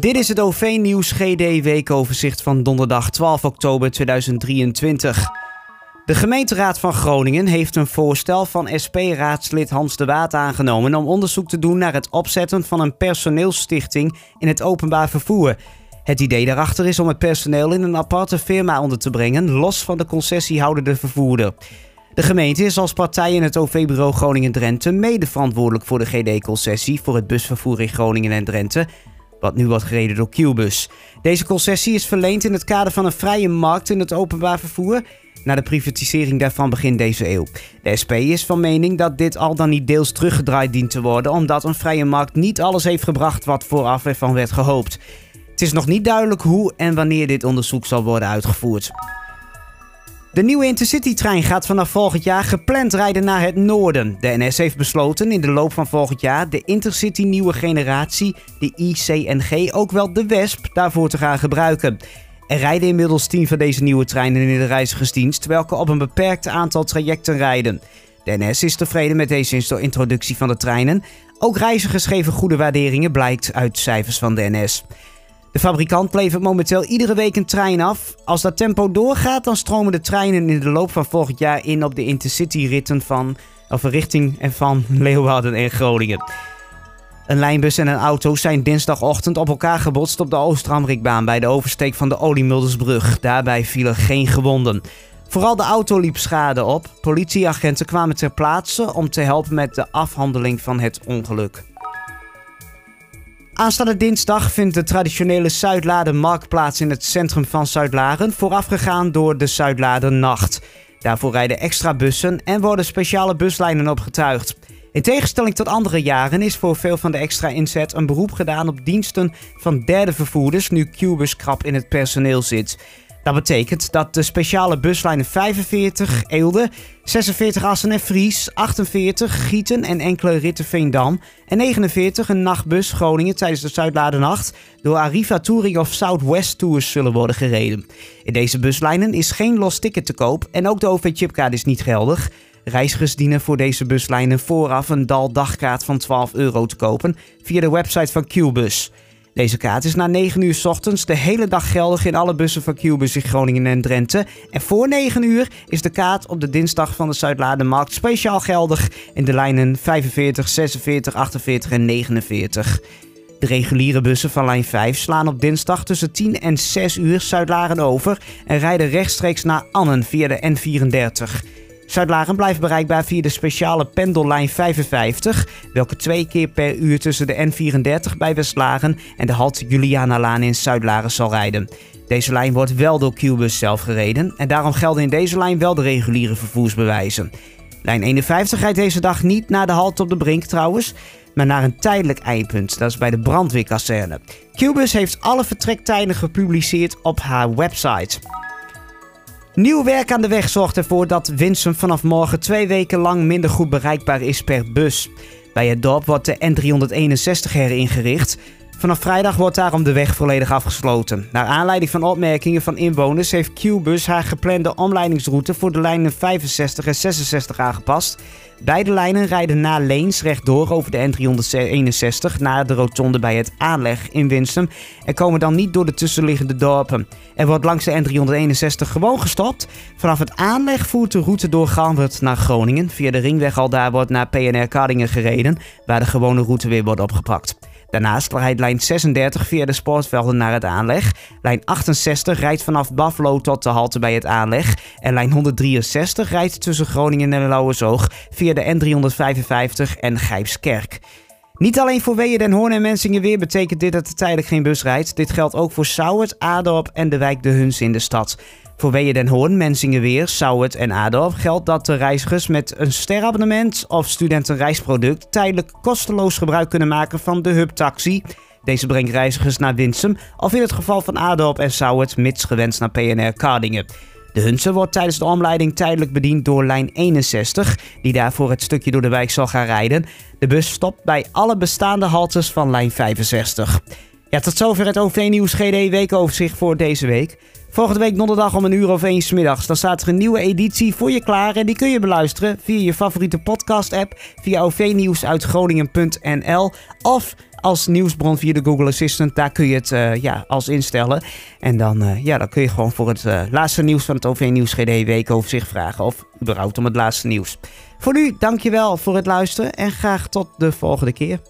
Dit is het OV-nieuws GD weekoverzicht van donderdag 12 oktober 2023. De gemeenteraad van Groningen heeft een voorstel van SP-raadslid Hans de Waat aangenomen om onderzoek te doen naar het opzetten van een personeelsstichting in het openbaar vervoer. Het idee daarachter is om het personeel in een aparte firma onder te brengen, los van de concessiehoudende vervoerder. De gemeente is als partij in het OV-bureau Groningen-Drenthe mede verantwoordelijk voor de GD-concessie voor het busvervoer in Groningen en Drenthe wat nu wordt gereden door Qbus. Deze concessie is verleend in het kader van een vrije markt in het openbaar vervoer na de privatisering daarvan begin deze eeuw. De SP is van mening dat dit al dan niet deels teruggedraaid dient te worden, omdat een vrije markt niet alles heeft gebracht wat vooraf ervan werd gehoopt. Het is nog niet duidelijk hoe en wanneer dit onderzoek zal worden uitgevoerd. De nieuwe Intercity-trein gaat vanaf volgend jaar gepland rijden naar het noorden. De NS heeft besloten in de loop van volgend jaar de Intercity nieuwe generatie, de ICNG, ook wel de Wesp, daarvoor te gaan gebruiken. Er rijden inmiddels 10 van deze nieuwe treinen in de reizigersdienst, welke op een beperkt aantal trajecten rijden. De NS is tevreden met deze introductie van de treinen. Ook reizigers geven goede waarderingen, blijkt uit cijfers van de NS. De fabrikant levert momenteel iedere week een trein af. Als dat tempo doorgaat, dan stromen de treinen in de loop van volgend jaar in op de Intercity-ritten van, of richting en van Leeuwarden en Groningen. Een lijnbus en een auto zijn dinsdagochtend op elkaar gebotst op de Oostramrikbaan bij de oversteek van de Oliemuldersbrug. Daarbij vielen geen gewonden. Vooral de auto liep schade op. Politieagenten kwamen ter plaatse om te helpen met de afhandeling van het ongeluk. Aanstaande dinsdag vindt de traditionele Zuidladen marktplaats in het centrum van Zuidlaren, voorafgegaan door de Zuidladen Nacht. Daarvoor rijden extra bussen en worden speciale buslijnen opgetuigd. In tegenstelling tot andere jaren is voor veel van de extra inzet een beroep gedaan op diensten van derde vervoerders nu Qbus krap in het personeel zit. Dat betekent dat de speciale buslijnen 45 Eelde, 46 Assen en Fries, 48 Gieten en enkele ritten Veendam en 49 een nachtbus Groningen tijdens de Zuidladenacht door Arriva Touring of Southwest Tours zullen worden gereden. In deze buslijnen is geen los ticket te koop en ook de OV-chipkaart is niet geldig. Reizigers dienen voor deze buslijnen vooraf een DAL dagkaart van 12 euro te kopen via de website van Qbus. Deze kaart is na 9 uur ochtends de hele dag geldig in alle bussen van Qbus in Groningen en Drenthe. En voor 9 uur is de kaart op de dinsdag van de Zuidladenmarkt speciaal geldig in de lijnen 45, 46, 48 en 49. De reguliere bussen van lijn 5 slaan op dinsdag tussen 10 en 6 uur Zuidlaren over en rijden rechtstreeks naar Annen via de N34. Zuidlaren blijft bereikbaar via de speciale pendellijn 55, welke twee keer per uur tussen de N34 bij Westlaren en de halt Julianalaan in Zuidlaren zal rijden. Deze lijn wordt wel door Qbus zelf gereden en daarom gelden in deze lijn wel de reguliere vervoersbewijzen. Lijn 51 rijdt deze dag niet naar de halt op de Brink trouwens, maar naar een tijdelijk eindpunt. Dat is bij de brandweerkazerne. Qbus heeft alle vertrektijden gepubliceerd op haar website. Nieuw werk aan de weg zorgt ervoor dat Winsum vanaf morgen twee weken lang minder goed bereikbaar is per bus. Bij het dorp wordt de N361 heringericht. Vanaf vrijdag wordt daarom de weg volledig afgesloten. Naar aanleiding van opmerkingen van inwoners heeft Qbus haar geplande omleidingsroute voor de lijnen 65 en 66 aangepast. Beide lijnen rijden na Leens rechtdoor over de N361 naar de rotonde bij het aanleg in Winsum en komen dan niet door de tussenliggende dorpen. Er wordt langs de N361 gewoon gestopt. Vanaf het aanleg voert de route door Galwert naar Groningen. Via de ringweg al daar wordt naar PNR Kardingen gereden, waar de gewone route weer wordt opgepakt. Daarnaast rijdt lijn 36 via de sportvelden naar het aanleg. Lijn 68 rijdt vanaf Buffalo tot de halte bij het aanleg. En lijn 163 rijdt tussen Groningen en Lauwersoog via de N355 en Gijpskerk. Niet alleen voor Weeën, Den Hoorn en weer betekent dit dat er tijdelijk geen bus rijdt. Dit geldt ook voor Sauwert, Adorp en de wijk De Huns in de stad. Voor Den Hoorn, Mensingeweer, Sauwert en Adorp geldt dat de reizigers met een sterabonnement of studentenreisproduct tijdelijk kosteloos gebruik kunnen maken van de Hub Taxi. Deze brengt reizigers naar Winsum of in het geval van Adorp en Sauwert mits gewenst naar PNR Kardingen. De Hunse wordt tijdens de omleiding tijdelijk bediend door lijn 61, die daarvoor het stukje door de wijk zal gaan rijden. De bus stopt bij alle bestaande haltes van lijn 65. Ja, tot zover het OV-nieuws GD weekoverzicht voor deze week. Volgende week donderdag om een uur of één middags. Dan staat er een nieuwe editie voor je klaar. En die kun je beluisteren via je favoriete podcast-app. Via ovnieuws uit Groningen.nl. Of als nieuwsbron via de Google Assistant. Daar kun je het uh, ja, als instellen. En dan, uh, ja, dan kun je gewoon voor het uh, laatste nieuws van het OV-nieuws GD weekoverzicht vragen. Of überhaupt om het laatste nieuws. Voor nu, dankjewel voor het luisteren. En graag tot de volgende keer.